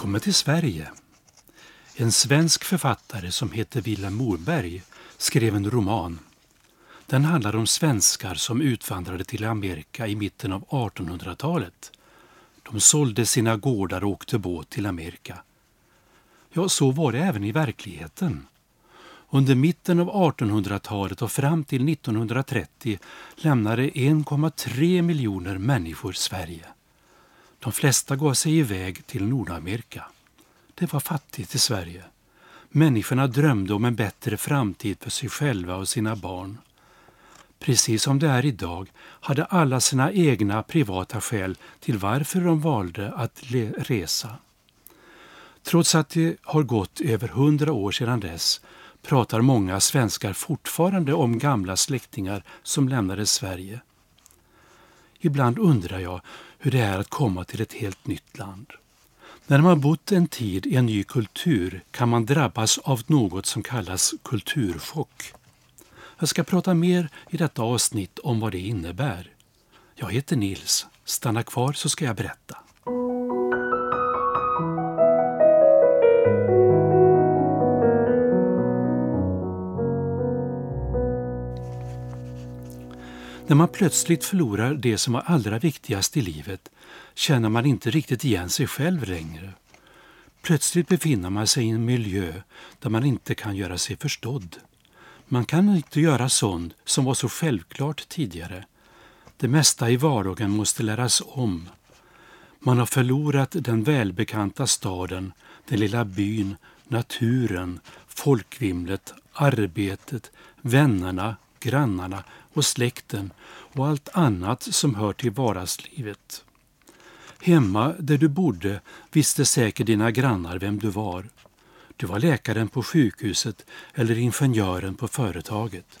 Välkommen till Sverige! En svensk författare som heter Vilhelm Morberg skrev en roman. Den handlar om svenskar som utvandrade till Amerika i mitten av 1800-talet. De sålde sina gårdar och åkte båt till Amerika. Ja, så var det även i verkligheten. Under mitten av 1800-talet och fram till 1930 lämnade 1,3 miljoner människor Sverige. De flesta gav sig iväg till Nordamerika. Det var fattigt i Sverige. Människorna drömde om en bättre framtid för sig själva och sina barn. Precis som det är idag hade alla sina egna privata skäl till varför de valde att resa. Trots att det har gått över hundra år sedan dess pratar många svenskar fortfarande om gamla släktingar som lämnade Sverige. Ibland undrar jag hur det är att komma till ett helt nytt land. När man bott en tid i en ny kultur kan man drabbas av något som kallas kulturchock. Jag ska prata mer i detta avsnitt om vad det innebär. Jag heter Nils. Stanna kvar så ska jag berätta. När man plötsligt förlorar det som var allra viktigast i livet känner man inte riktigt igen sig själv längre. Plötsligt befinner man sig i en miljö där man inte kan göra sig förstådd. Man kan inte göra sånt som var så självklart tidigare. Det mesta i vardagen måste läras om. Man har förlorat den välbekanta staden, den lilla byn, naturen, folkvimlet, arbetet, vännerna, grannarna och släkten och allt annat som hör till vardagslivet. Hemma där du bodde visste säkert dina grannar vem du var. Du var läkaren på sjukhuset eller ingenjören på företaget.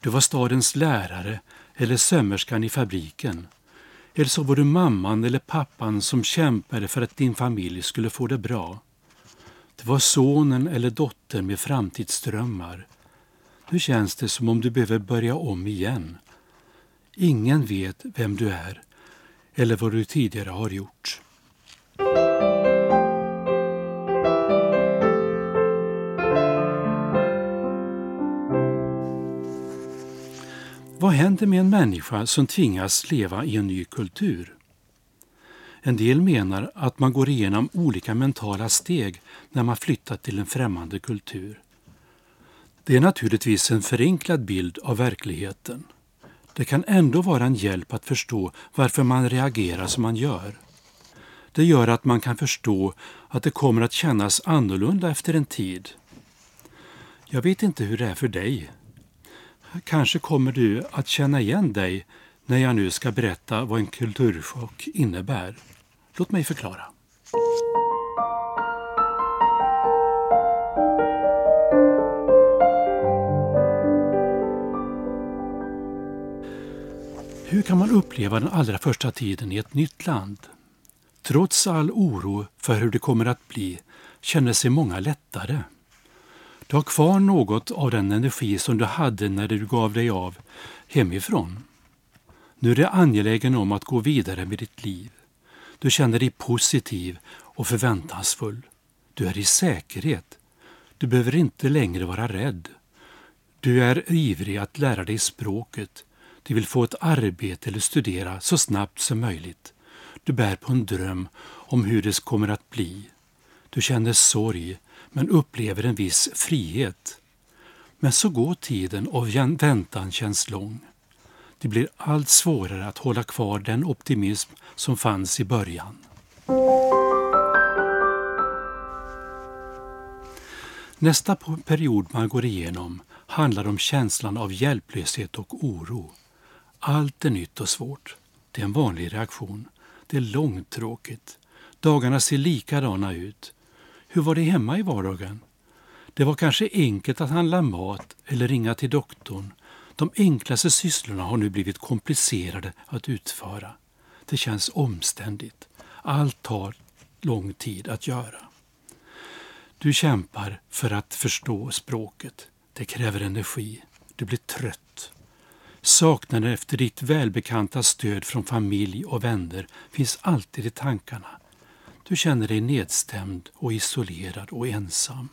Du var stadens lärare eller sömmerskan i fabriken. Eller så var du mamman eller pappan som kämpade för att din familj skulle få det bra. Det var sonen eller dottern med framtidsdrömmar. Nu känns det som om du behöver börja om igen. Ingen vet vem du är eller vad du tidigare har gjort. Vad händer med en människa som tvingas leva i en ny kultur? En del menar att man går igenom olika mentala steg när man flyttar till en främmande kultur. Det är naturligtvis en förenklad bild av verkligheten. Det kan ändå vara en hjälp att förstå varför man reagerar som man gör. Det gör att man kan förstå att det kommer att kännas annorlunda efter en tid. Jag vet inte hur det är för dig. Kanske kommer du att känna igen dig när jag nu ska berätta vad en kulturchock innebär. Låt mig förklara. Hur kan man uppleva den allra första tiden i ett nytt land? Trots all oro för hur det kommer att bli känner sig många lättare. Du har kvar något av den energi som du hade när du gav dig av hemifrån. Nu är du angelägen om att gå vidare med ditt liv. Du känner dig positiv och förväntansfull. Du är i säkerhet. Du behöver inte längre vara rädd. Du är ivrig att lära dig språket. Du vill få ett arbete eller studera så snabbt som möjligt. Du bär på en dröm om hur det kommer att bli. Du känner sorg men upplever en viss frihet. Men så går tiden och väntan känns lång. Det blir allt svårare att hålla kvar den optimism som fanns i början. Nästa period man går igenom handlar om känslan av hjälplöshet och oro. Allt är nytt och svårt. Det är en vanlig reaktion. Det är långtråkigt. Dagarna ser likadana ut. Hur var det hemma i vardagen? Det var kanske enkelt att handla mat eller ringa till doktorn. De enklaste sysslorna har nu blivit komplicerade att utföra. Det känns omständigt. Allt tar lång tid att göra. Du kämpar för att förstå språket. Det kräver energi. Du blir trött. Saknaden efter ditt välbekanta stöd från familj och vänner finns alltid i tankarna. Du känner dig nedstämd och isolerad och ensam.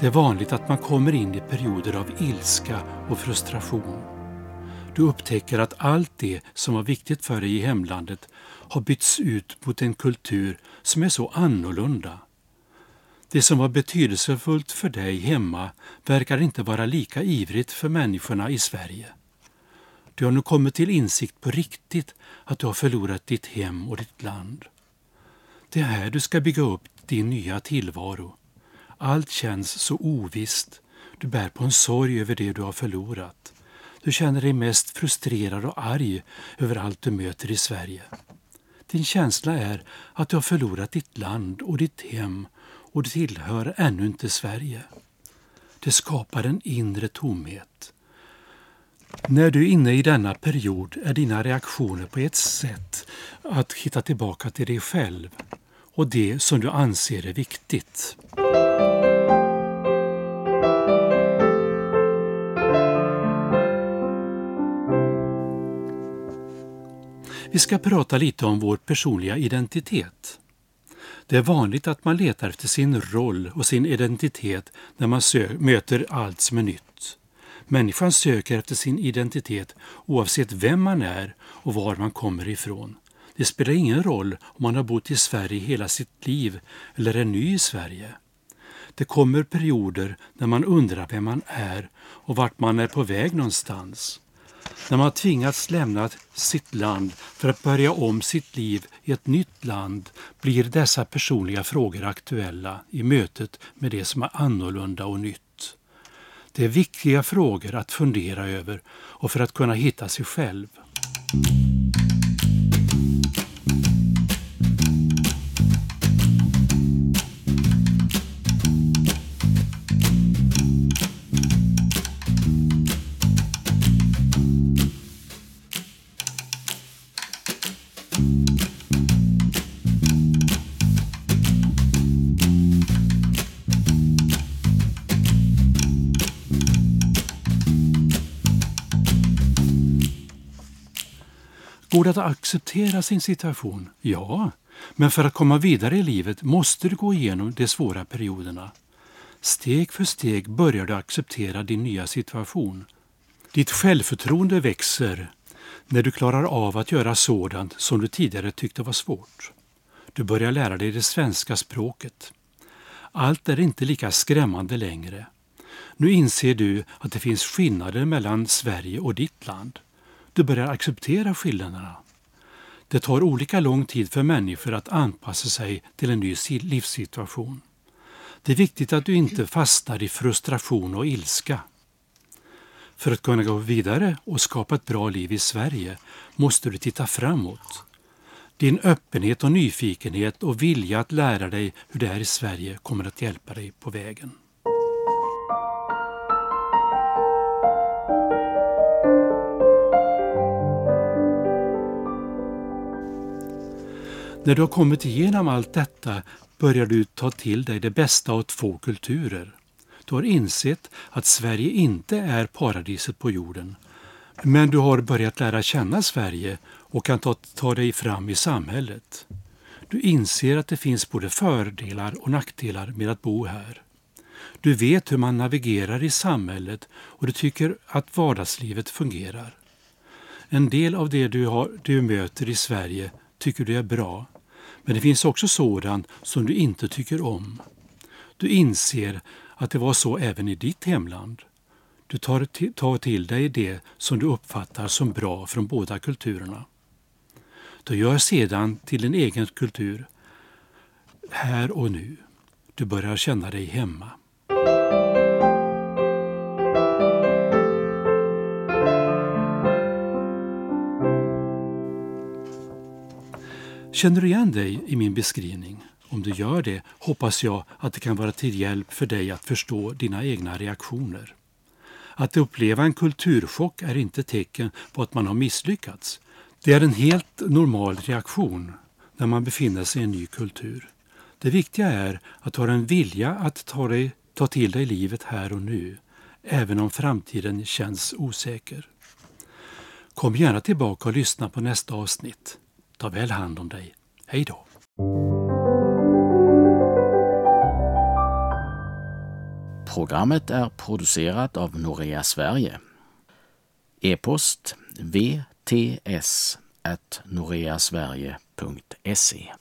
Det är vanligt att man kommer in i perioder av ilska och frustration. Du upptäcker att allt det som var viktigt för dig i hemlandet har bytts ut mot en kultur som är så annorlunda. Det som var betydelsefullt för dig hemma verkar inte vara lika ivrigt för människorna i Sverige. Du har nu kommit till insikt på riktigt att du har förlorat ditt hem och ditt land. Det är här du ska bygga upp din nya tillvaro. Allt känns så ovisst. Du bär på en sorg över det du har förlorat. Du känner dig mest frustrerad och arg över allt du möter i Sverige. Din känsla är att du har förlorat ditt land och ditt hem och du tillhör ännu inte Sverige. Det skapar en inre tomhet. När du är inne i denna period är dina reaktioner på ett sätt att hitta tillbaka till dig själv och det som du anser är viktigt. Vi ska prata lite om vår personliga identitet. Det är vanligt att man letar efter sin roll och sin identitet när man möter allt som är nytt. Människan söker efter sin identitet oavsett vem man är och var man kommer ifrån. Det spelar ingen roll om man har bott i Sverige hela sitt liv eller är ny i Sverige. Det kommer perioder när man undrar vem man är och vart man är på väg någonstans. När man tvingats lämna sitt land för att börja om sitt liv i ett nytt land blir dessa personliga frågor aktuella i mötet med det som är annorlunda och nytt. Det är viktiga frågor att fundera över och för att kunna hitta sig själv. Går det att acceptera sin situation? Ja, men för att komma vidare i livet måste du gå igenom de svåra perioderna. Steg för steg börjar du acceptera din nya situation. Ditt självförtroende växer när du klarar av att göra sådant som du tidigare tyckte var svårt. Du börjar lära dig det svenska språket. Allt är inte lika skrämmande längre. Nu inser du att det finns skillnader mellan Sverige och ditt land. Du börjar acceptera skillnaderna. Det tar olika lång tid för människor att anpassa sig till en ny livssituation. Det är viktigt att du inte fastnar i frustration och ilska. För att kunna gå vidare och skapa ett bra liv i Sverige måste du titta framåt. Din öppenhet och nyfikenhet och vilja att lära dig hur det är i Sverige kommer att hjälpa dig på vägen. När du har kommit igenom allt detta börjar du ta till dig det bästa av två kulturer. Du har insett att Sverige inte är paradiset på jorden. Men du har börjat lära känna Sverige och kan ta, ta dig fram i samhället. Du inser att det finns både fördelar och nackdelar med att bo här. Du vet hur man navigerar i samhället och du tycker att vardagslivet fungerar. En del av det du, har, du möter i Sverige tycker du är bra, men det finns också sådant som du inte tycker om. Du inser att det var så även i ditt hemland. Du tar, tar till dig det som du uppfattar som bra från båda kulturerna. Du gör sedan till din egen kultur, här och nu. Du börjar känna dig hemma. Känner du igen dig i min beskrivning? Om du gör det hoppas jag att det kan vara till hjälp för dig att förstå dina egna reaktioner. Att uppleva en kulturchock är inte tecken på att man har misslyckats. Det är en helt normal reaktion när man befinner sig i en ny kultur. Det viktiga är att du har en vilja att ta, dig, ta till dig livet här och nu, även om framtiden känns osäker. Kom gärna tillbaka och lyssna på nästa avsnitt. Ta väl hand om dig. Hej då! Programmet är producerat av Norea Sverige. E-post vts noreasverige.se